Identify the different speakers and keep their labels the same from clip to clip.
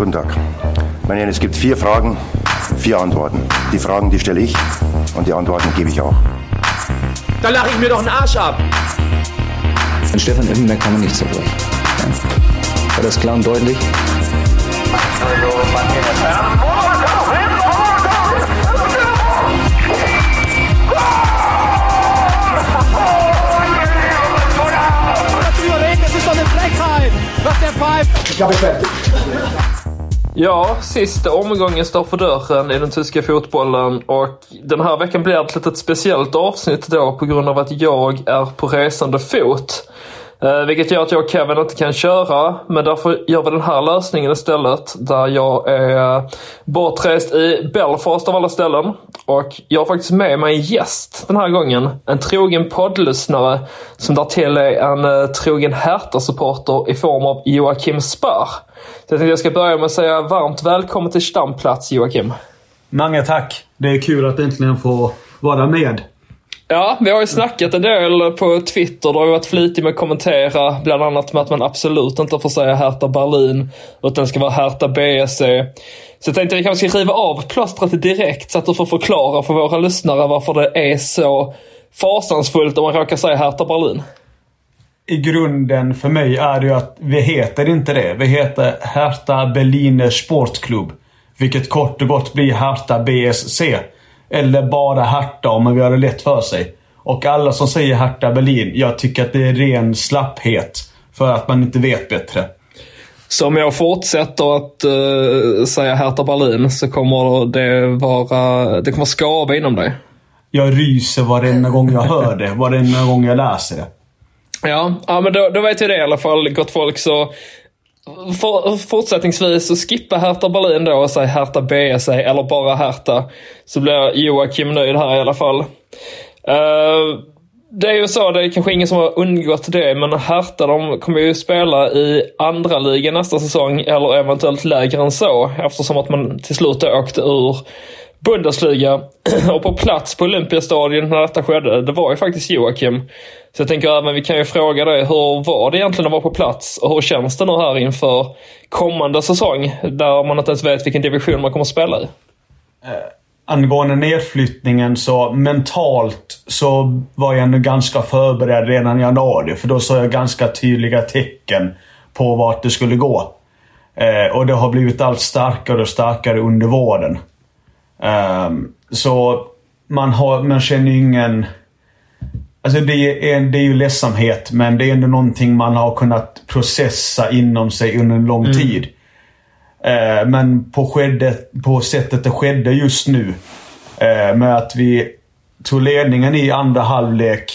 Speaker 1: Guten Tag. Meine Herren, es gibt vier Fragen, vier Antworten. Die Fragen, die stelle ich und die Antworten gebe ich auch.
Speaker 2: Da lache ich mir doch einen Arsch ab.
Speaker 3: An Stefan Effenberg kann man nicht zerbrechen. Ja. War das klar und deutlich?
Speaker 2: Das ist doch eine Frechheit, was der pfeift.
Speaker 4: Jag är fertig.
Speaker 5: Ja, sista omgången står för dörren i den tyska fotbollen och den här veckan blir det ett litet speciellt avsnitt då på grund av att jag är på resande fot. Eh, vilket gör att jag och Kevin inte kan köra, men därför gör vi den här lösningen istället. Där jag är bortrest i Belfast av alla ställen. Och jag har faktiskt med mig en gäst den här gången. En trogen poddlyssnare som därtill är en eh, trogen Hertha-supporter i form av Joakim Spör. Så jag tänkte jag ska börja med att säga varmt välkommen till stamplats Joakim.
Speaker 4: Många tack. Det är kul att äntligen få vara med.
Speaker 5: Ja, vi har ju snackat en del på Twitter. Du har ju varit flitig med att kommentera. Bland annat med att man absolut inte får säga Hertha Berlin. Utan ska vara Hertha BSC. Så jag tänkte att vi kanske ska riva av plåstret direkt så att du får förklara för våra lyssnare varför det är så fasansfullt om man råkar säga Hertha Berlin.
Speaker 4: I grunden för mig är det ju att vi heter inte det. Vi heter Hertha Berliner Sportklubb. Vilket kort och gott blir Hertha BSC. Eller bara Hertha om man vill göra det lätt för sig. Och alla som säger Hertha Berlin, jag tycker att det är ren slapphet. För att man inte vet bättre.
Speaker 5: Så om jag fortsätter att uh, säga Hertha Berlin så kommer det vara, det kommer skava inom dig.
Speaker 4: Jag ryser varenda gång jag hör det. Varenda gång jag läser det.
Speaker 5: Ja, ja men då, då vet jag det i alla fall, gott folk. Så för, fortsättningsvis så skippa Hertha Berlin då och säg Hertha BSC eller bara Hertha. Så blir Joakim nöjd här i alla fall. Uh, det är ju så, det är kanske ingen som har undgått det, men Hertha de kommer ju spela i andra ligan nästa säsong, eller eventuellt lägre än så, eftersom att man till slut åkte ur Bundesliga. Och på plats på Olympiastadion när detta skedde, det var ju faktiskt Joakim. Så jag tänker även vi kan ju fråga dig, hur var det egentligen att vara på plats? Och hur känns det nu här inför kommande säsong? Där man inte ens vet vilken division man kommer att spela i.
Speaker 4: Eh, angående nedflyttningen så mentalt så var jag ändå ganska förberedd redan i januari. För då såg jag ganska tydliga tecken på vart det skulle gå. Eh, och det har blivit allt starkare och starkare under våren. Ehm, så man, har, man känner ju ingen... Alltså det är, det är ju ledsamhet, men det är ändå någonting man har kunnat processa inom sig under en lång tid. Uh, men på, skedde, på sättet det skedde just nu, uh, med att vi tog ledningen i andra halvlek.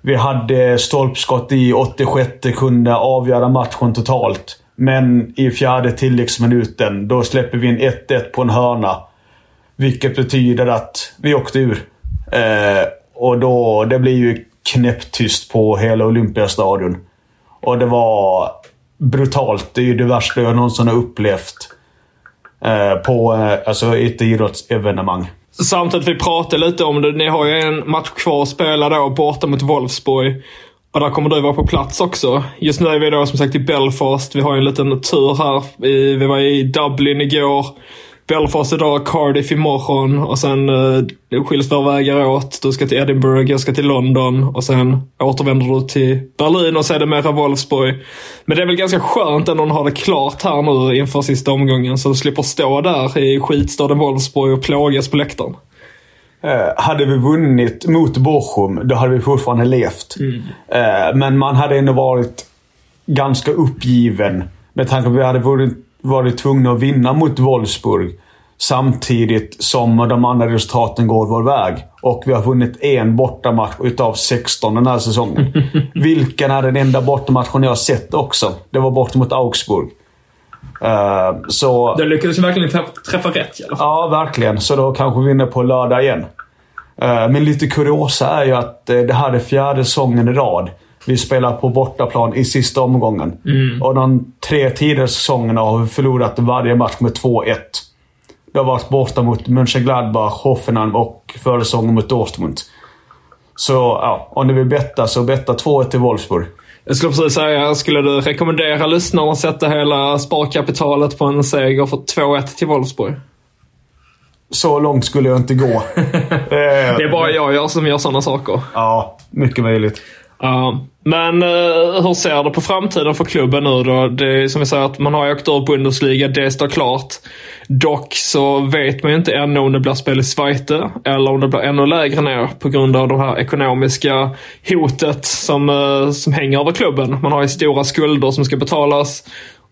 Speaker 4: Vi hade stolpskott i 86 kunde avgöra matchen totalt. Men i fjärde tilläggsminuten, då släpper vi in 1-1 på en hörna. Vilket betyder att vi åkte ur. Eh, och då, det blir ju knäpptyst på hela Olympiastadion. Och det var brutalt. Det är ju det värsta jag någonsin har upplevt. Eh, på eh, alltså ett idrottsevenemang.
Speaker 5: Samtidigt vi pratade lite om det. Ni har ju en match kvar att spela då borta mot Wolfsburg. Och där kommer du vara på plats också. Just nu är vi då som sagt i Belfast. Vi har ju en liten tur här. Vi, vi var i Dublin igår. Belfast idag, Cardiff imorgon och sen uh, skiljs våra vägar åt. Du ska till Edinburgh, jag ska till London och sen återvänder du till Berlin och sedermera Wolfsburg. Men det är väl ganska skönt ändå att ha det klart här nu inför sista omgången så du slipper stå där i skitstaden Wolfsburg och plågas på läktaren.
Speaker 4: Eh, hade vi vunnit mot Bochum, då hade vi fortfarande levt. Eh, men man hade ändå varit ganska uppgiven med tanke på att vi hade varit, varit tvungna att vinna mot Wolfsburg. Samtidigt som de andra resultaten går vår väg. Och vi har vunnit en bortamatch utav 16 den här säsongen. Vilken är den enda bortamatchen jag har sett också? Det var bort mot Augsburg. Uh, så...
Speaker 5: Du lyckades verkligen träffa rätt i alla
Speaker 4: fall. Ja, verkligen. Så då kanske vi vinner på lördag igen. Uh, men lite kuriosa är ju att uh, det här är fjärde säsongen i rad vi spelar på bortaplan i sista omgången. Mm. Och de tre tidigare säsongerna har vi förlorat varje match med 2-1. Det har varit borta mot Mönchengladbach, Hoffenheim och försäsongen mot Dortmund. Så ja, om ni vill betta så betta 2-1 till Wolfsburg.
Speaker 5: Jag skulle precis säga, skulle du rekommendera lyssnarna att sätta hela sparkapitalet på en seger för 2-1 till Wolfsburg?
Speaker 4: Så långt skulle jag inte gå.
Speaker 5: det är bara jag gör som gör sådana saker.
Speaker 4: Ja, mycket möjligt.
Speaker 5: Uh, men uh, hur ser du på framtiden för klubben nu då? Det är som vi säger att man har åkt ur Bundesliga, det står klart. Dock så vet man ju inte ännu om det blir spel i Zweite eller om det blir ännu lägre ner på grund av det här ekonomiska hotet som, uh, som hänger över klubben. Man har ju stora skulder som ska betalas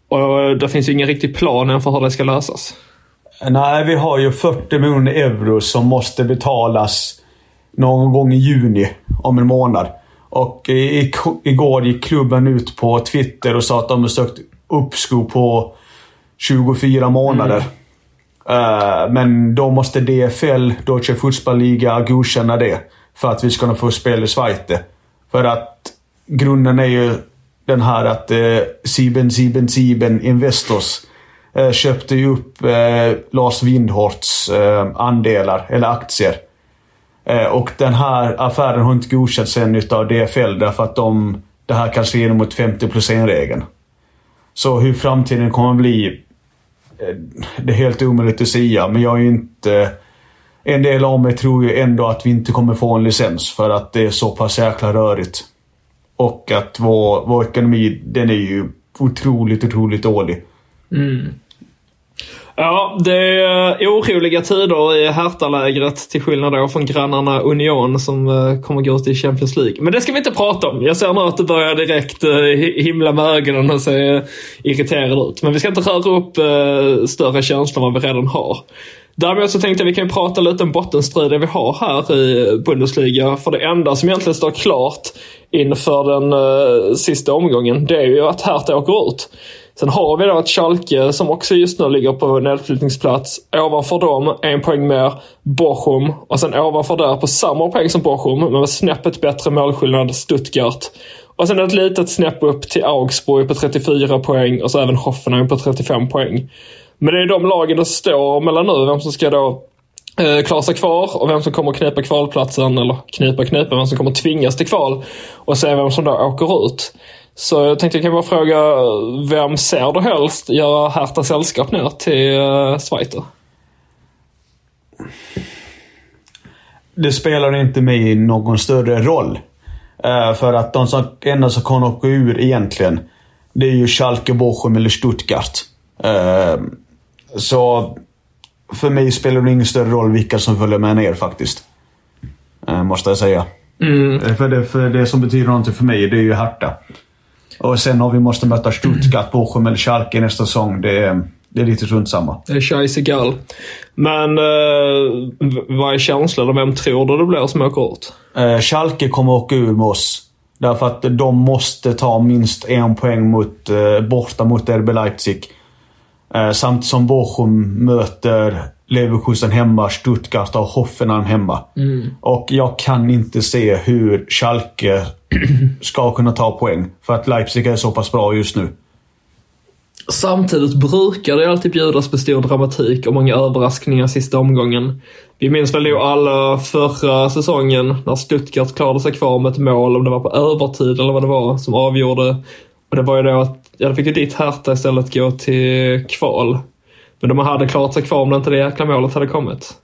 Speaker 5: och det finns ju ingen riktig plan än för hur det ska lösas.
Speaker 4: Nej, vi har ju 40 miljoner euro som måste betalas någon gång i juni om en månad. Och i, igår gick klubben ut på Twitter och sa att de har sökt uppskov på 24 månader. Mm. Uh, men då måste DFL, Deutsche Fußballliga, godkänna det. För att vi ska kunna få spela i Schweiz. För att grunden är ju den här att uh, Sieben Sieben Sieben Investors uh, köpte ju upp Lars Windhorts andelar, eller aktier. Eh, och den här affären har inte godkänts än utav DFL därför att de, det här kan strida mot 50 plus 1-regeln. Så hur framtiden kommer att bli, eh, det är helt omöjligt att säga. Men jag är inte... En del av mig tror ju ändå att vi inte kommer få en licens för att det är så pass jäkla rörigt. Och att vår, vår ekonomi, den är ju otroligt, otroligt dålig.
Speaker 5: Mm. Ja, det är oroliga tider i Hertha-lägret till skillnad då från grannarna Union som eh, kommer gå till Champions League. Men det ska vi inte prata om. Jag ser nu att du börjar direkt eh, himla med ögonen och se irriterad ut. Men vi ska inte röra upp eh, större känslor än vad vi redan har. Däremot så tänkte jag att vi kan prata lite om bottenstriden vi har här i Bundesliga. För det enda som egentligen står klart inför den sista omgången, det är ju att Hertha åker ut. Sen har vi då ett Schalke som också just nu ligger på nedflyttningsplats. Ovanför dem, en poäng mer, Bochum. Och sen ovanför där på samma poäng som Bochum, men med snäppet bättre målskillnad, Stuttgart. Och sen ett litet snäpp upp till Augsburg på 34 poäng och så även Hoffenheim på 35 poäng. Men det är de lagen det står mellan nu, vem som ska då eh, klara sig kvar och vem som kommer knipa kvalplatsen, eller knipa knipa, vem som kommer tvingas till kval. Och se vem som då åker ut. Så jag tänkte jag kan bara fråga, vem ser du helst göra Hertha sällskap ner till uh, Schweiz?
Speaker 4: Det spelar inte mig någon större roll. Uh, för att de som, enda som kan åka ur egentligen, det är ju Schalke, Bochum eller Stuttgart. Uh, så för mig spelar det ingen större roll vilka som följer med ner faktiskt. måste jag säga. Mm. För, det, för det som betyder någonting för mig, det är ju Hertha. Och sen om vi måste möta Stuttgart, Bochum eller Schalke nästa säsong. Det är, det är lite runt samma.
Speaker 5: Det är scheissegal. Men eh, vad är känslan? Vem tror du det blir som åker ut?
Speaker 4: Eh, Schalke kommer åka ur med oss. Därför att de måste ta minst en poäng mot, eh, borta mot RB Leipzig. Eh, samtidigt som Bochum möter Leverkusen hemma, Stuttgart och Hoffenheim hemma. Mm. Och jag kan inte se hur Schalke ska kunna ta poäng. För att Leipzig är så pass bra just nu.
Speaker 5: Samtidigt brukar det alltid bjudas på stor dramatik och många överraskningar sista omgången. Vi minns väl nog alla förra säsongen när Stuttgart klarade sig kvar med ett mål, om det var på övertid eller vad det var, som avgjorde. Och det var ju då att, ja då fick ju ditt Hertha istället gå till kval. Men de hade klarat sig kvar om det inte det jäkla målet hade kommit.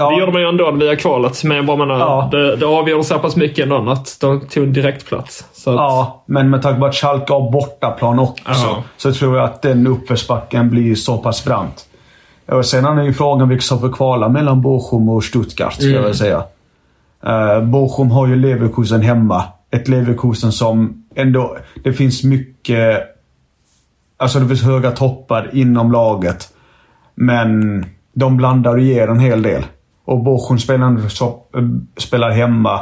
Speaker 5: Ja. Det gjorde man ju ändå via kvalet, men bara menar, ja. det, det avgjorde så pass mycket ändå att de tog en direktplats. Så att...
Speaker 4: Ja, men med tanke på att Schalke har bortaplan också, ja. så tror jag att den uppförsbacken blir så pass brant. Och sen är ju frågan vilka som får kvala mellan Bochum och Stuttgart, ska mm. jag säga. Uh, Bochum har ju Leverkusen hemma. Ett Leverkusen som ändå... Det finns mycket... Alltså det finns höga toppar inom laget. Men de blandar och ger en hel del. Och Bochum spelar, så, spelar hemma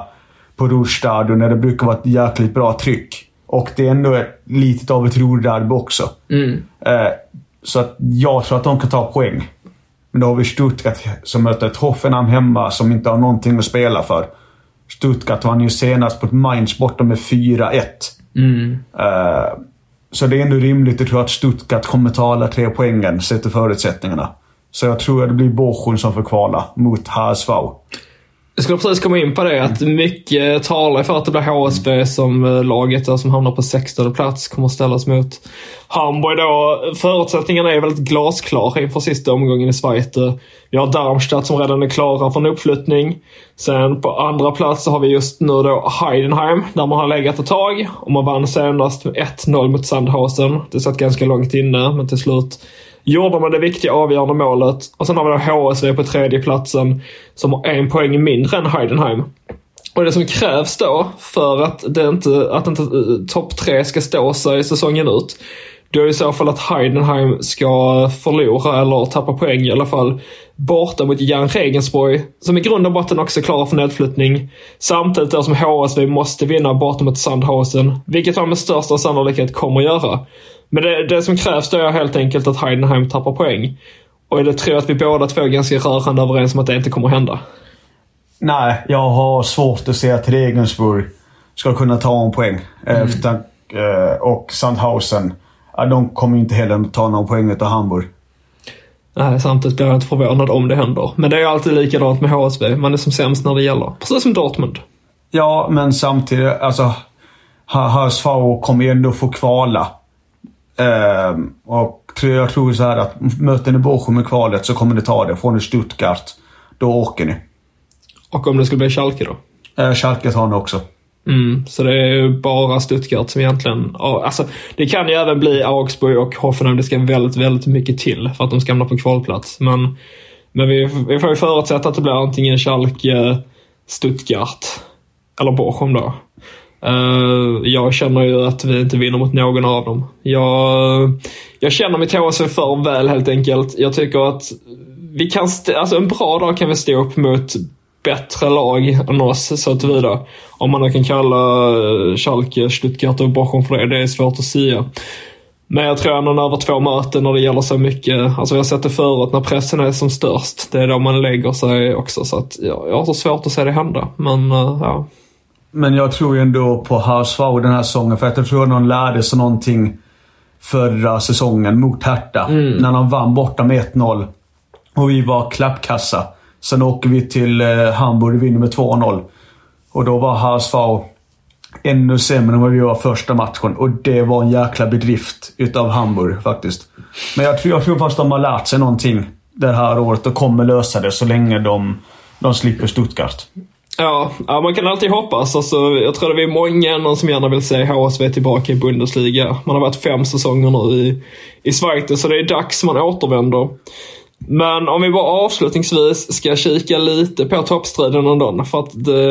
Speaker 4: på Ruhrstadion när det brukar vara ett jäkligt bra tryck. Och det är ändå lite av ett Ruhrderby också. Eh, så att jag tror att de kan ta poäng. Men då har vi Stuttgart som möter ett Hoffenheim hemma som inte har någonting att spela för. Stuttgart vann ju senast på ett Mainz borta med 4-1. Eh, så det är ändå rimligt att tro att Stuttgart kommer ta alla tre poängen sett till förutsättningarna. Så jag tror att det blir Borsjön som får kvala mot HSV.
Speaker 5: Jag skulle precis komma in på det, att mycket talar för att det blir HSV som eh, laget där som hamnar på 16 plats kommer ställas mot Hamburg då. Förutsättningarna är väldigt glasklara inför sista omgången i Schweiz. Vi har Darmstadt som redan är klara för en uppflyttning. Sen på andra plats så har vi just nu då Heidenheim, där man har legat ett tag. Och man vann senast med 1-0 mot Sandhausen. Det satt ganska långt inne, men till slut gjorde man det viktiga avgörande målet. Och sen har vi då HSV på tredje platsen som har en poäng mindre än Heidenheim. Och det som krävs då för att, det inte, att inte eh, topp tre ska stå sig säsongen ut. Då är i så fall att Heidenheim ska förlora eller tappa poäng i alla fall borta mot Jan Regensburg, som i grund och botten också klarar för nedflyttning. Samtidigt då som HSV måste vinna borta mot Sandhausen, vilket man med största sannolikhet kommer att göra. Men det, det som krävs då är helt enkelt att Heidenheim tappar poäng. Och det tror jag att vi båda två är ganska rörande överens om att det inte kommer att hända.
Speaker 4: Nej, jag har svårt att se att Regensburg ska kunna ta en poäng. Efter, eh, och Sandhausen, de kommer inte heller ta någon poäng av Hamburg.
Speaker 5: Nej, samtidigt blir jag inte förvånad om det händer. Men det är alltid likadant med HSV. Man är som sämst när det gäller. Precis som Dortmund.
Speaker 4: Ja, men samtidigt, alltså HSV kommer ju ändå få kvala. Ehm, och jag tror så här att möter ni Bochum i kvalet så kommer ni ta det. Får ni Stuttgart, då åker ni.
Speaker 5: Och om det skulle bli Schalke då?
Speaker 4: Eh, Schalke tar ni också.
Speaker 5: Mm, så det är bara Stuttgart som egentligen... Alltså, det kan ju även bli Augsburg och Hoffenheim. Det ska väldigt, väldigt mycket till för att de ska hamna på kvalplats. Men, men vi, vi får ju förutsätta att det blir antingen Schalke, Stuttgart eller Bochum då. Eh, jag känner ju att vi inte vinner mot någon av dem. Jag, jag känner mitt HSV för väl helt enkelt. Jag tycker att vi kan, alltså en bra dag kan vi stå upp mot bättre lag än oss så att vidare. Om man nu kan kalla eh, Schalke, Stuttgart och Bochum för det, det är svårt att säga. Men jag tror ändå över två möten när det gäller så mycket, alltså vi har sett det förut när pressen är som störst. Det är då man lägger sig också så att ja, jag har så svårt att se det hända. Men eh, ja,
Speaker 4: men jag tror ju ändå på HSV den här säsongen. För att jag tror att de lärde sig någonting förra säsongen mot Hertha. När de vann borta med 1-0. Och vi var klappkassa. Sen åker vi till eh, Hamburg och vinner med 2-0. Och då var HSV ännu sämre än vad vi var första matchen. Och det var en jäkla bedrift utav Hamburg faktiskt. Men jag tror, jag tror faktiskt de har lärt sig någonting det här året och kommer lösa det så länge de, de slipper Stuttgart.
Speaker 5: Ja, ja, man kan alltid hoppas. Alltså, jag tror det är många någon som gärna vill se HSV tillbaka i Bundesliga. Man har varit fem säsonger nu i, i Schweiz, så det är dags man återvänder. Men om vi bara avslutningsvis ska kika lite på toppstriden ändå. För att det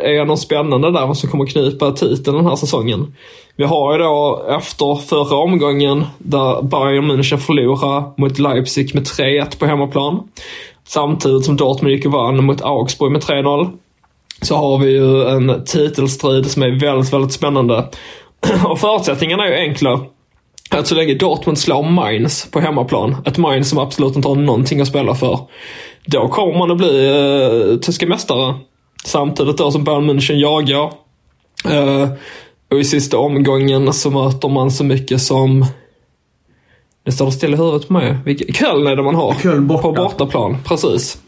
Speaker 5: är något spännande där som kommer knipa titeln den här säsongen. Vi har ju då efter förra omgången där Bayern München förlorade mot Leipzig med 3-1 på hemmaplan. Samtidigt som Dortmund gick och vann mot Augsburg med 3-0 så har vi ju en titelstrid som är väldigt, väldigt spännande. Och förutsättningarna är ju enkla. Att så länge Dortmund slår Mainz på hemmaplan, ett Mainz som absolut inte har någonting att spela för, då kommer man att bli eh, tyska mästare. Samtidigt då som Bayern München jagar. Eh, och i sista omgången så möter man så mycket som det står still i huvudet på mig. Köln är det man har.
Speaker 4: Köln borta.
Speaker 5: På bortaplan, precis.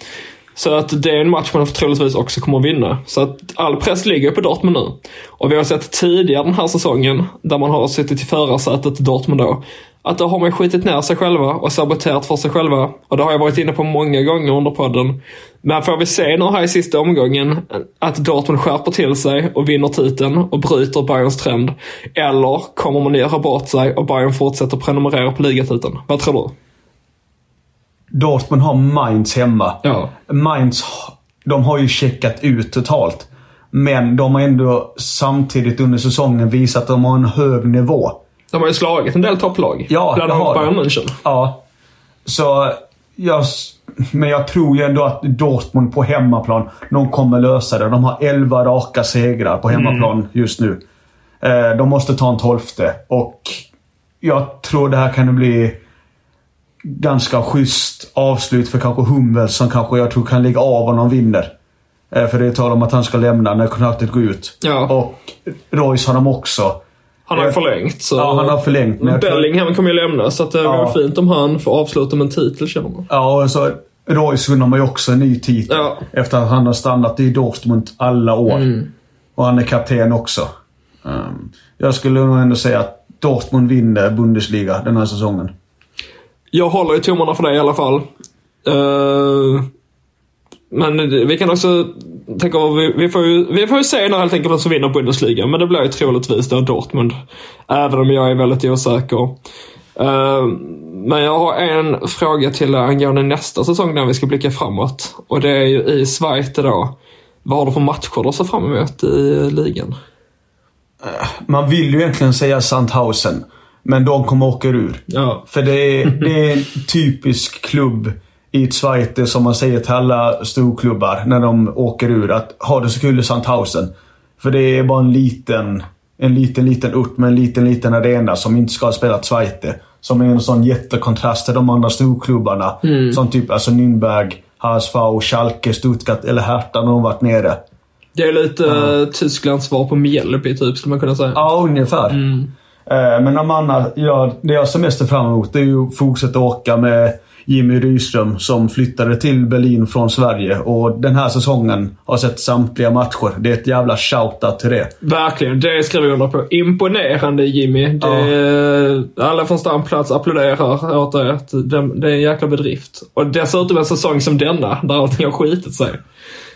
Speaker 5: Så att det är en match man troligtvis också kommer att vinna. Så att all press ligger på Dortmund nu. Och vi har sett tidigare den här säsongen, där man har suttit i förarsätet Dortmund då, att då har man skitit ner sig själva och saboterat för sig själva. Och det har jag varit inne på många gånger under podden. Men får vi se nu här i sista omgången att Dortmund skärper till sig och vinner titeln och bryter Bayerns trend? Eller kommer man göra bort sig och Bayern fortsätter prenumerera på ligatiteln? Vad tror du?
Speaker 4: Dortmund har Mainz hemma.
Speaker 5: Ja.
Speaker 4: Mainz, de har ju checkat ut totalt. Men de har ändå samtidigt under säsongen visat att de har en hög nivå.
Speaker 5: De har ju slagit en del topplag.
Speaker 4: Ja,
Speaker 5: Bland annat. Bayern München.
Speaker 4: Ja. Så jag, men jag tror ju ändå att Dortmund på hemmaplan, de kommer lösa det. De har 11 raka segrar på hemmaplan just nu. Eh, de måste ta en tolfte och jag tror det här kan bli ganska schysst avslut för kanske Hummels som kanske jag tror kan ligga av om de vinner. Eh, för det är tal om att han ska lämna när kontraktet går ut.
Speaker 5: Ja.
Speaker 4: Och Royce har de också.
Speaker 5: Han har
Speaker 4: Eh,
Speaker 5: förlängt. Så
Speaker 4: Ja, han har förlängt. Men jag tror-
Speaker 5: Bellingham kommer ju lämna, så att det
Speaker 4: Ja.
Speaker 5: vore fint om han får avsluta med en titel känner man.
Speaker 4: Ja, och så Royce vinner man ju också en ny titel.
Speaker 5: Ja.
Speaker 4: Efter att han har stannat i Dortmund alla år.
Speaker 5: Mm.
Speaker 4: Och han är kapten också. Um, jag skulle nog ändå säga att Dortmund vinner Bundesliga den här säsongen.
Speaker 5: Jag håller ju tummarna för det i alla fall. Uh, men vi kan också tänka om vi, vi, får ju, vi får ju se när helt enkelt vem som vinner Bundesliga. Men det blir ju troligtvis då Dortmund. Även om jag är väldigt osäker. Uh, men jag har en fråga till angående nästa säsong när vi ska blicka framåt. Och det är ju i Schweiz då. Vad har du för matcher du ser fram emot i ligan?
Speaker 4: Eh, man vill ju egentligen säga Sandhausen. Men de kommer åka ur.
Speaker 5: Ja.
Speaker 4: För det är, det är en typisk klubb i Schweiz som man säger till alla storklubbar när de åker ur. Att ha det så kul i Sandhausen. För det är bara en liten, en liten, liten ort med en liten, liten arena som inte ska ha spelat Schweiz. Som är en sån jättekontrast till de andra storklubbarna. Som typ alltså Nürnberg, HSV, Schalke, Stuttgart eller Hertha när de varit nere.
Speaker 5: Det är lite uh. Tysklands svar på Mjällby typ, skulle man kunna säga.
Speaker 4: Ja, ungefär. Eh, Men de andra, ja, det jag ser mest fram emot det är att fortsätta åka med Jimmy Rydström som flyttade till Berlin från Sverige. Och den här säsongen har sett samtliga matcher. Det är ett jävla shoutout till det.
Speaker 5: Verkligen, det skriver jag under på. Imponerande Jimmy. Det, Alla från stamplats applåderar åt Det, det är en jäkla bedrift. Och dessutom en säsong som denna, där allting har skitit sig.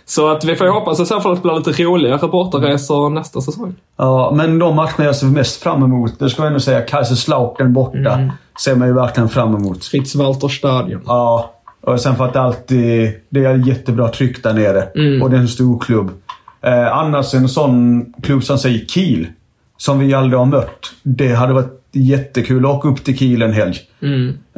Speaker 5: Så att vi får hoppas i så fall att det blir lite roligare bortaresor nästa säsong.
Speaker 4: Ja, men de matcherna jag ser mest fram emot, det ska jag ändå säga, Kaiserslautern borta. Ser man ju verkligen fram emot.
Speaker 5: Fritz Walter Stadion.
Speaker 4: Ja, och sen för att det alltid det är jättebra tryck där nere. Och det är en stor klubb. Eh, annars en sån klubb som säger Kiel, som vi aldrig har mött. Det hade varit jättekul att åka upp till Kiel en helg.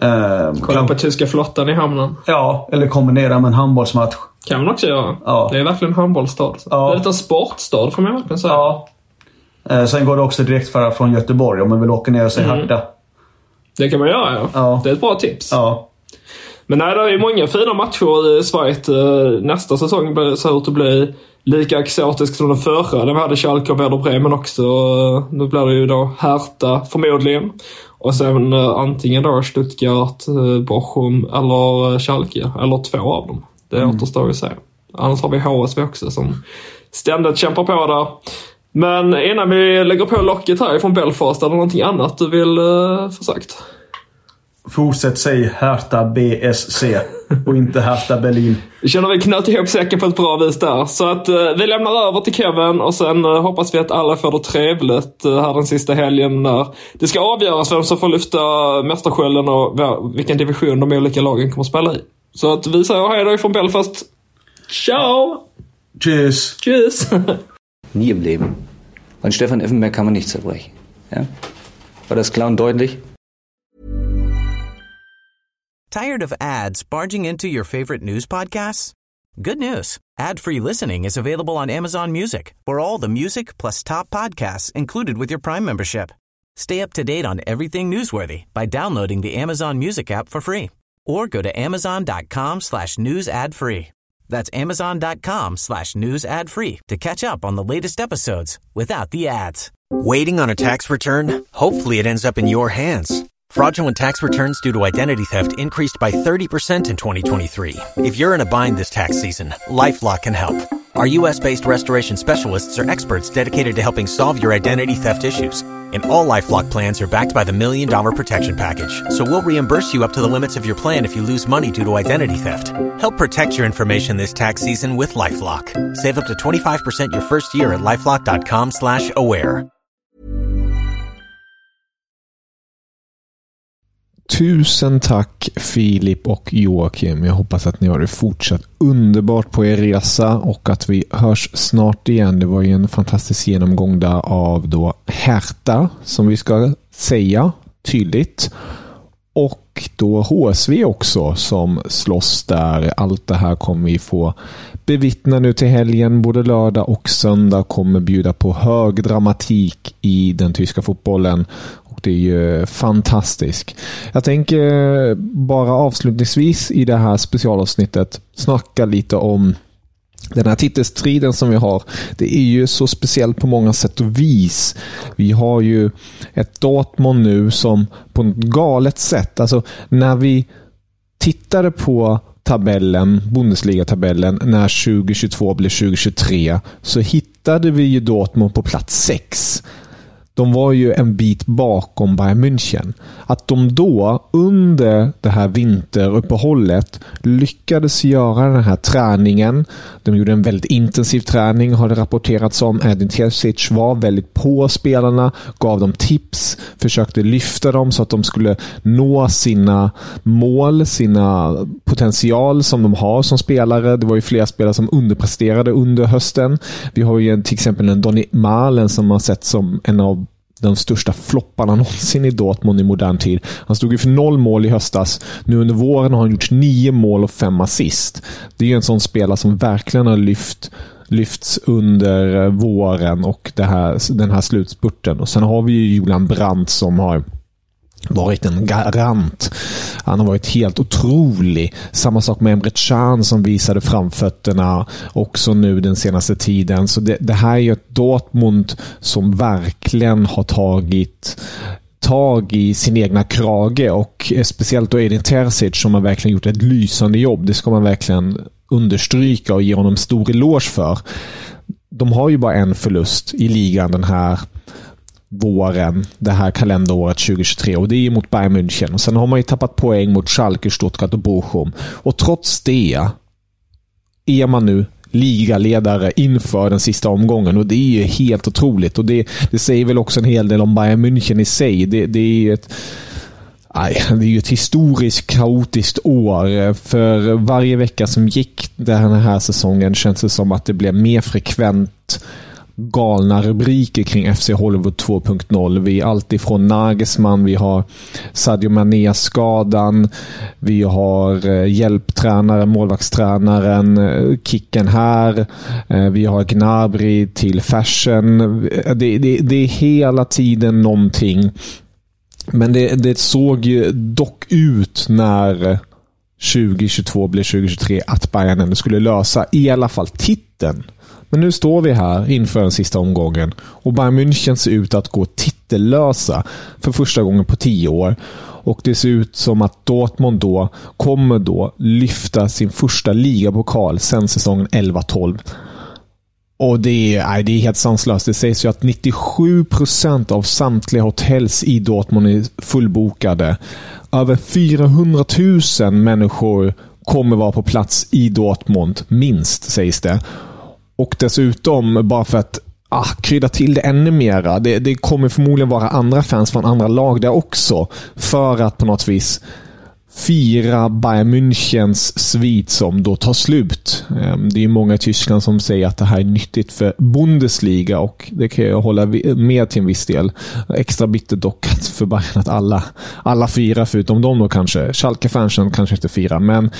Speaker 4: Eh,
Speaker 5: Kolla på tyska flottan i hamnen.
Speaker 4: Ja, eller kombinera med en handbollsmatch.
Speaker 5: Kan man också göra.
Speaker 4: Ja.
Speaker 5: Det är verkligen en handbollsstad.
Speaker 4: Ja.
Speaker 5: Det är en liten sportstad får man verkligen säga.
Speaker 4: Ja. Eh, sen går det också direkt för från Göteborg om man vill åka ner och se Hertha.
Speaker 5: Det kan man göra ja.
Speaker 4: Ja.
Speaker 5: Det är ett bra tips.
Speaker 4: Ja.
Speaker 5: Men nej, det är många fina matcher i Schweiz. Eh, Nästa säsong ser ut att bli lika exotisk som den förra. Där vi hade Schalke och Werder Bremen också. Nu blir det ju då Hertha förmodligen. Och sen eh, antingen då Stuttgart, Bochum eller Schalke. Eller två av dem. Det återstår ju att se. Annars har vi HSV också som ständigt kämpar på där. Men innan vi lägger på locket här från Belfast, är det någonting annat du vill uh, få sagt?
Speaker 4: Fortsätt säg Hertha BSC och inte Hertha Berlin.
Speaker 5: Vi känner vi knöt ihop säcken på ett bra vis där. Så att eh, vi lämnar över till Kevin och sen eh, hoppas vi att alla får det trevligt eh, här den sista helgen när det ska avgöras vem som får lyfta mästerskölden och vilken division de olika lagen kommer att spela i. Så att vi säger hej då ifrån Belfast. Ciao!
Speaker 4: Tschüss!
Speaker 5: Tschüss!
Speaker 3: Nie im Leben. An Stefan Effenberg kann man nicht zerbrechen. Ja? War das klar und deutlich?
Speaker 6: Tired of ads barging into your favorite news podcasts? Good news. Ad-free listening is available on Amazon Music for all the music plus top podcasts included with your Prime membership. Stay up to date on everything newsworthy by downloading the Amazon Music app for free or go to amazon.com slash news ad free. That's amazon.com slash news ad free to catch up on the latest episodes without the ads.
Speaker 7: Waiting on a tax return? Hopefully, it ends up in your hands. Fraudulent tax returns due to identity theft increased by 30% in 2023. If you're in a bind this tax season, LifeLock can help. Our U.S. based restoration specialists are experts dedicated to helping solve your identity theft issues. And all LifeLock plans are backed by the Million Dollar Protection Package. So we'll reimburse you up to the limits of your plan if you lose money due to identity theft. Help protect your information this tax season with LifeLock. Save up to 25% your first year at LifeLock.com slash aware.
Speaker 8: Tusen tack Filip och Joakim. Jag hoppas att ni har det fortsatt underbart på er resa och att vi hörs snart igen. Det var ju en fantastisk genomgång där av då Hertha som vi ska säga tydligt. Och och då HSV också som slåss där. Allt det här kommer vi få bevittna nu till helgen. Både lördag och söndag kommer bjuda på hög dramatik i den tyska fotbollen. Det är ju fantastiskt. Jag tänker bara avslutningsvis i det här specialavsnittet snacka lite om den här titelstriden som vi har, det är ju så speciellt på många sätt och vis. Vi har ju ett Dortmund nu som på ett galet sätt, alltså när vi tittade på tabellen, Bundesliga-tabellen, när 2022 blev 2023, så hittade vi ju Dortmund på plats 6 de var ju en bit bakom Bayern München. Att de då under det här vinteruppehållet lyckades göra den här träningen. De gjorde en väldigt intensiv träning har det rapporterats om. Edin Terzic var väldigt på spelarna, gav dem tips, försökte lyfta dem så att de skulle nå sina mål, sina potential som de har som spelare. Det var ju flera spelare som underpresterade under hösten. Vi har ju till exempel en Donny Malen som har sett som en av de största flopparna någonsin i Dortmund i modern tid. Han stod ju för noll mål i höstas. Nu under våren har han gjort nio mål och fem assist. Det är ju en sån spelare som verkligen har lyft lyfts under eh, våren och det här, den här slutspurten. Och Sen har vi ju Julian Brandt som har varit en garant. Han har varit helt otrolig. Samma sak med Emre Can som visade framfötterna också nu den senaste tiden. Så det, det här är ju ett Dortmund som verkligen har tagit tag i sin egna krage och speciellt då Edin Terzic som har verkligen gjort ett lysande jobb. Det ska man verkligen understryka och ge honom stor eloge för. De har ju bara en förlust i ligan den här våren, det här kalenderåret 2023 och det är mot Bayern München. Och Sen har man ju tappat poäng mot Schalke, Stuttgart och Bochum. Och trots det är man nu ligaledare inför den sista omgången och det är ju helt otroligt. Och det, det säger väl också en hel del om Bayern München i sig. Det, det är ju ett aj, det är ju ett historiskt kaotiskt år. För varje vecka som gick den här säsongen känns det som att det blev mer frekvent galna rubriker kring FC Hollywood 2.0. Vi är alltifrån Nagesman, vi har Sadio Mané-skadan, vi har eh, hjälptränaren, målvaktstränaren, eh, Kicken här, eh, vi har Gnabry till fashion. Det, det, det är hela tiden någonting. Men det, det såg dock ut när 2022 blev 2023 att Bayern ändå skulle lösa i alla fall titeln. Men nu står vi här inför den sista omgången och Bayern München ser ut att gå titellösa för första gången på tio år. Och det ser ut som att Dortmund då kommer då lyfta sin första ligapokal sedan säsongen 11-12. Och det är, nej, det är helt sanslöst. Det sägs ju att 97 procent av samtliga hotells i Dortmund är fullbokade. Över 400 000 människor kommer vara på plats i Dortmund, minst sägs det. Och dessutom, bara för att ah, krydda till det ännu mera. Det, det kommer förmodligen vara andra fans från andra lag där också. För att på något vis fira Bayern Münchens svit som då tar slut. Ehm, det är många i Tyskland som säger att det här är nyttigt för Bundesliga och det kan jag hålla med till en viss del. Extra bittert dock för Bayern att alla, alla firar förutom dem då kanske. Schalke-fansen kanske inte firar, men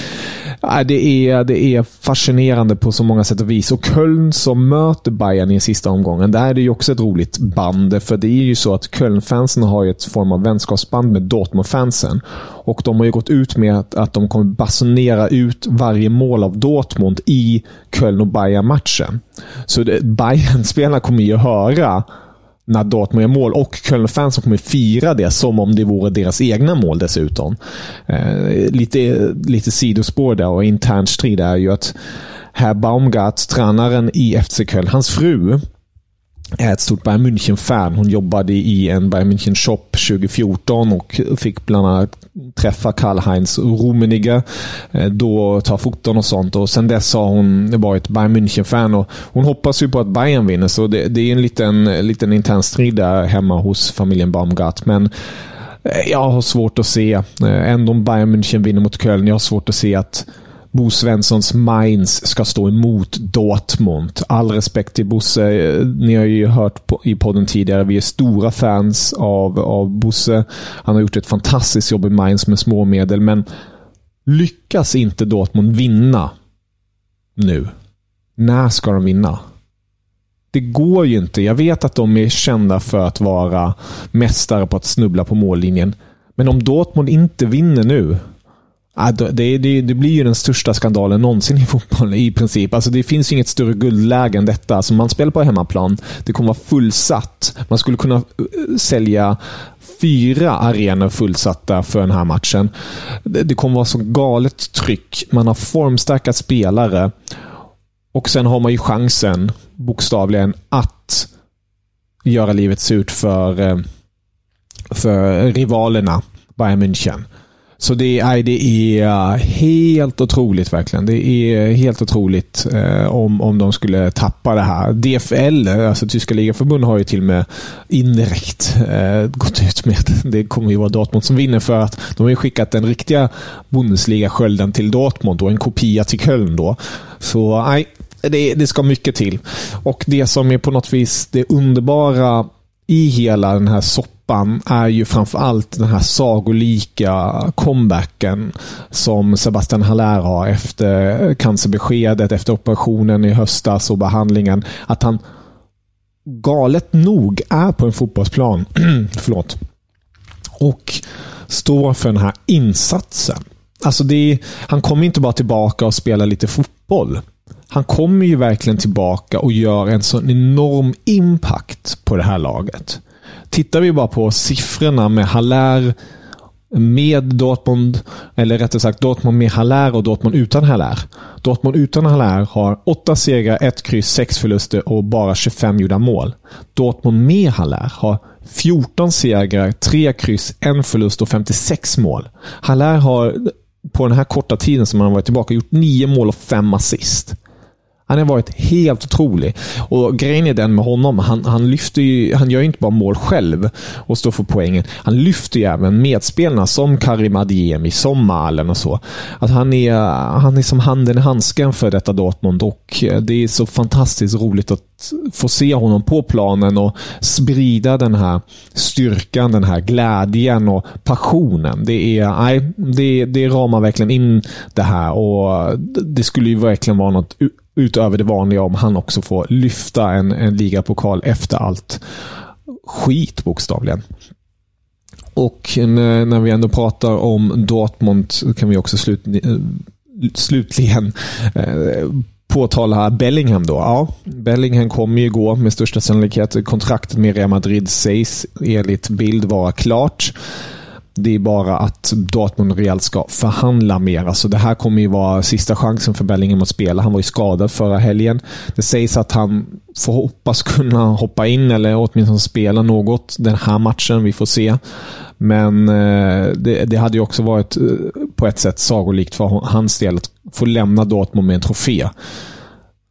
Speaker 8: äh, det, är, det är fascinerande på så många sätt och vis. Och Köln som möter Bayern i sista omgången, där är det ju också ett roligt band. För det är ju så att Köln-fansen har ju ett form av vänskapsband med Dortmund-fansen. Och de har ju gått ut med att, att de kommer basunera ut varje mål av Dortmund i Köln och Bayern-matchen. Så Bayern-spelarna kommer ju höra när Dortmund gör mål och Köln-fansen kommer fira det som om det vore deras egna mål dessutom. Eh, lite, lite sidospår där och intern strid är ju att Herr Baumgart, tränaren i FC Köln, hans fru är ett stort Bayern München-fan. Hon jobbade i en Bayern München-shop 2014 och fick bland annat träffa Karl-Heinz Rummenigge. Eh, då ta foton och sånt. Och Sen dess har hon varit Bayern München-fan och hon hoppas ju på att Bayern vinner. Så det, det är en liten, liten intern strid där hemma hos familjen Baumgart. Men eh, jag har svårt att se, eh, ändå om Bayern München vinner mot Köln, jag har svårt att se att Bo Svenssons Mainz ska stå emot Dortmund. All respekt till Bosse. Ni har ju hört på, i podden tidigare. Vi är stora fans av, av Bosse. Han har gjort ett fantastiskt jobb i Mainz med små medel, men lyckas inte Dortmund vinna nu, när ska de vinna? Det går ju inte. Jag vet att de är kända för att vara mästare på att snubbla på mållinjen. Men om Dortmund inte vinner nu, Ah, det, det, det, blir ju den största skandalen någonsin i fotboll i princip. Alltså det finns inget större guldläge än detta. Alltså man spelar på hemmaplan. Det kommer vara fullsatt. Man skulle kunna eh, sälja fyra arenor fullsatta för den här matchen. Det kommer vara så galet tryck. Man har formstarka spelare. Och sen har man ju chansen, bokstavligen, att göra livet surt för, eh, för rivalerna Bayern München. Så det är, det är eh, helt otroligt verkligen. Det är helt otroligt eh, om, om de skulle tappa det här. DFL, alltså Tyska ligaförbundet, har ju till och med indirekt eh, gått ut med att det kommer ju vara Dortmund som vinner för att de har ju skickat den riktiga Bundesliga-skölden till Dortmund och en kopia till Köln då. Så nej, det, det ska mycket till. Och det som är på något vis det underbara i hela den här soppan är ju framförallt den här sagolika comebacken som Sebastian Haller har efter cancerbeskedet, efter operationen i höstas och behandlingen. Att han galet nog är på en fotbollsplan förlåt, och står för den här insatsen. Alltså det, han kommer inte bara tillbaka och spelar lite fotboll han kommer ju verkligen tillbaka och gör en sån enorm impact på det här laget. Tittar vi bara på siffrorna med Haller med Dortmund, eller rättare sagt Dortmund med Haller och Dortmund utan Haller. Dortmund utan Haller har 8 segrar, 1 kryss, 6 förluster och bara 25 gjorda mål. Dortmund med Haller har 14 segrar, 3 kryss, 1 förlust och 56 mål. Haller har på den här korta tiden som han har varit tillbaka gjort 9 mål och 5 assist. Han har varit helt otrolig. Och grejen är den med honom, han, han, lyfter ju, han gör ju inte bara mål själv och står för poängen. Han lyfter ju även medspelarna som Karim Adiemi, som Malen och så. Att han, är, han är som handen i handsken för detta Dortmund och eh, det är så fantastiskt roligt att få se honom på planen och sprida den här styrkan, den här glädjen och passionen. Det, är, nej, det, det ramar verkligen in det här och det skulle ju verkligen vara något utöver det vanliga om han också får lyfta en, en ligapokal efter allt skit bokstavligen. Och när vi ändå pratar om Dortmund kan vi också slut, slutligen eh, påtala Bellingham då. Ja, Bellingham kommer ju gå med största sannolikhet. Kontraktet med Real Madrid sägs enligt bild vara klart. Det är bara att Dortmund och Real ska förhandla mer. Alltså det här kommer ju vara sista chansen för Bellingham att spela. Han var ju skadad förra helgen. Det sägs att han får hoppas kunna hoppa in eller åtminstone spela något den här matchen. Vi får se. Men eh, det, det, hade ju också varit eh, på ett sätt sagolikt för hans del att få lämna Dortmund med en trofé.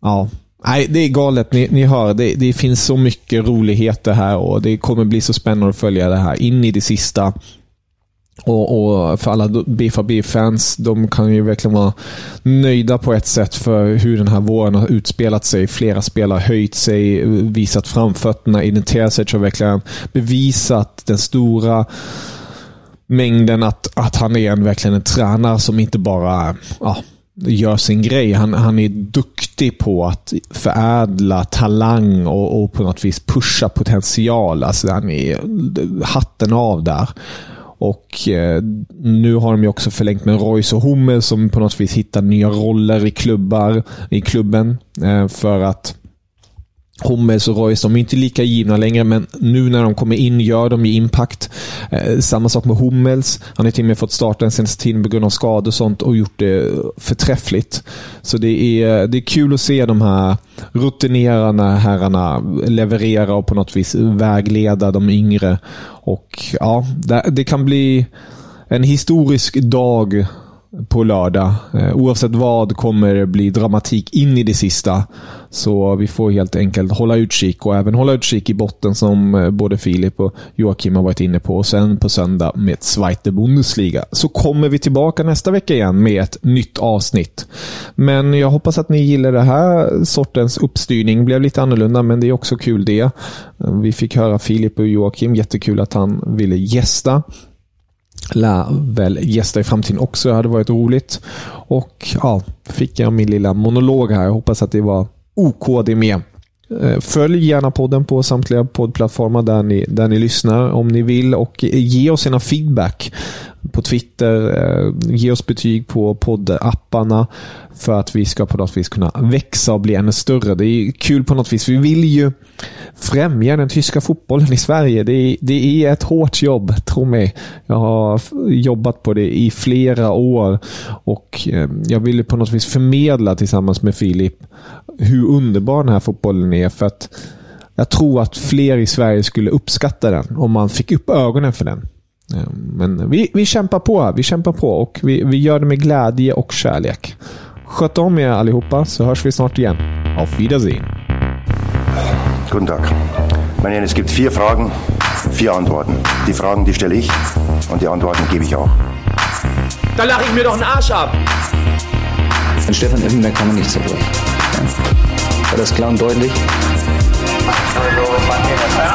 Speaker 8: Ja, Nej, det är galet. Ni, ni hör, det, det, finns så mycket roligheter här och det kommer bli så spännande att följa det här in i det sista. Och, och, för alla BFAB-fans, de kan ju verkligen vara nöjda på ett sätt för hur den här våren har utspelat sig. Flera spelare har höjt sig, visat framfötterna. Eden Terzic har verkligen bevisat den stora mängden att, att han är en, verkligen en tränare som inte bara ja, gör sin grej. Han, han är duktig på att förädla talang och, och på något vis pusha potential. Alltså han är hatten av där. Och eh, nu har de ju också förlängt med Royce och Hummel som på något vis hittar nya roller i klubbar i klubben. Eh, för att Hummels och Royce, de är inte lika givna längre, men nu när de kommer in gör de ju impact. Eh, samma sak med Hummels. Han har till och med fått starta den senaste tiden på grund av skador och sånt och gjort det förträffligt. Så det är, det är kul att se de här rutinerade herrarna leverera och på något vis vägleda de yngre. Och ja, det, det kan bli en historisk dag på lördag. Eh, oavsett vad kommer det bli dramatik in i det sista. Så vi får helt enkelt hålla utkik och även hålla utkik i botten som eh, både Filip och Joakim har varit inne på. Och sen på söndag med Zweite Bundesliga. Så kommer vi tillbaka nästa vecka igen med ett nytt avsnitt. Men jag hoppas att ni gillar det här sortens uppstyrning. Det Blev lite annorlunda men det är också kul det. Vi fick höra Filip och Joakim. Jättekul att han ville gästa lär väl gästa i framtiden också. Det hade varit roligt. Och ja, fick jag min lilla monolog här. Jag hoppas att det var OK det med. Eh, följ gärna podden på samtliga poddplattformar där ni, där ni lyssnar om ni vill och ge oss gärna feedback på Twitter. Eh, ge oss betyg på poddapparna för att vi ska på något vis kunna växa och bli ännu större. Det är kul på något vis. Vi vill ju främja den tyska fotbollen i Sverige. Det är, det är ett hårt jobb, tro mig. Jag har jobbat på det i flera år och eh, jag ville på något vis förmedla tillsammans med Filip hur underbar den här fotbollen är. För att jag tror att fler i Sverige skulle uppskatta den om man fick upp ögonen för den. Men vi, vi kämpar på. Vi kämpar på och vi, vi gör det med glädje och kärlek. Sköt om er allihopa så hörs vi snart igen. Auf Wiedersehen.
Speaker 1: Guten Tag. Meine Herren, es gibt vier Fragen, vier Antworten. Die Fragen, die stelle ich und die Antworten gebe ich auch.
Speaker 2: Da lache ich mir doch einen Arsch ab.
Speaker 3: An Stefan Effenberg kann man nichts zerbröcheln. Ja. War das klar und deutlich?
Speaker 2: Darüber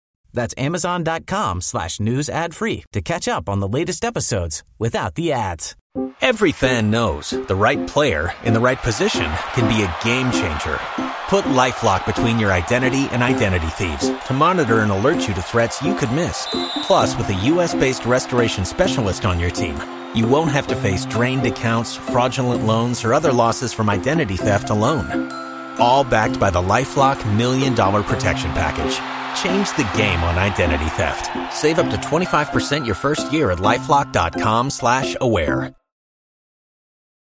Speaker 6: That's amazon.com slash news ad free to catch up on the latest episodes without the ads.
Speaker 7: Every fan knows the right player in the right position can be a game changer. Put LifeLock between your identity and identity thieves to monitor and alert you to threats you could miss. Plus, with a U.S.-based restoration specialist on your team, you won't have to face drained accounts, fraudulent loans, or other losses from identity theft alone. All backed by the LifeLock Million Dollar Protection Package. Change the game on identity theft. Save up to 25% your first year at LifeLock.com slash aware.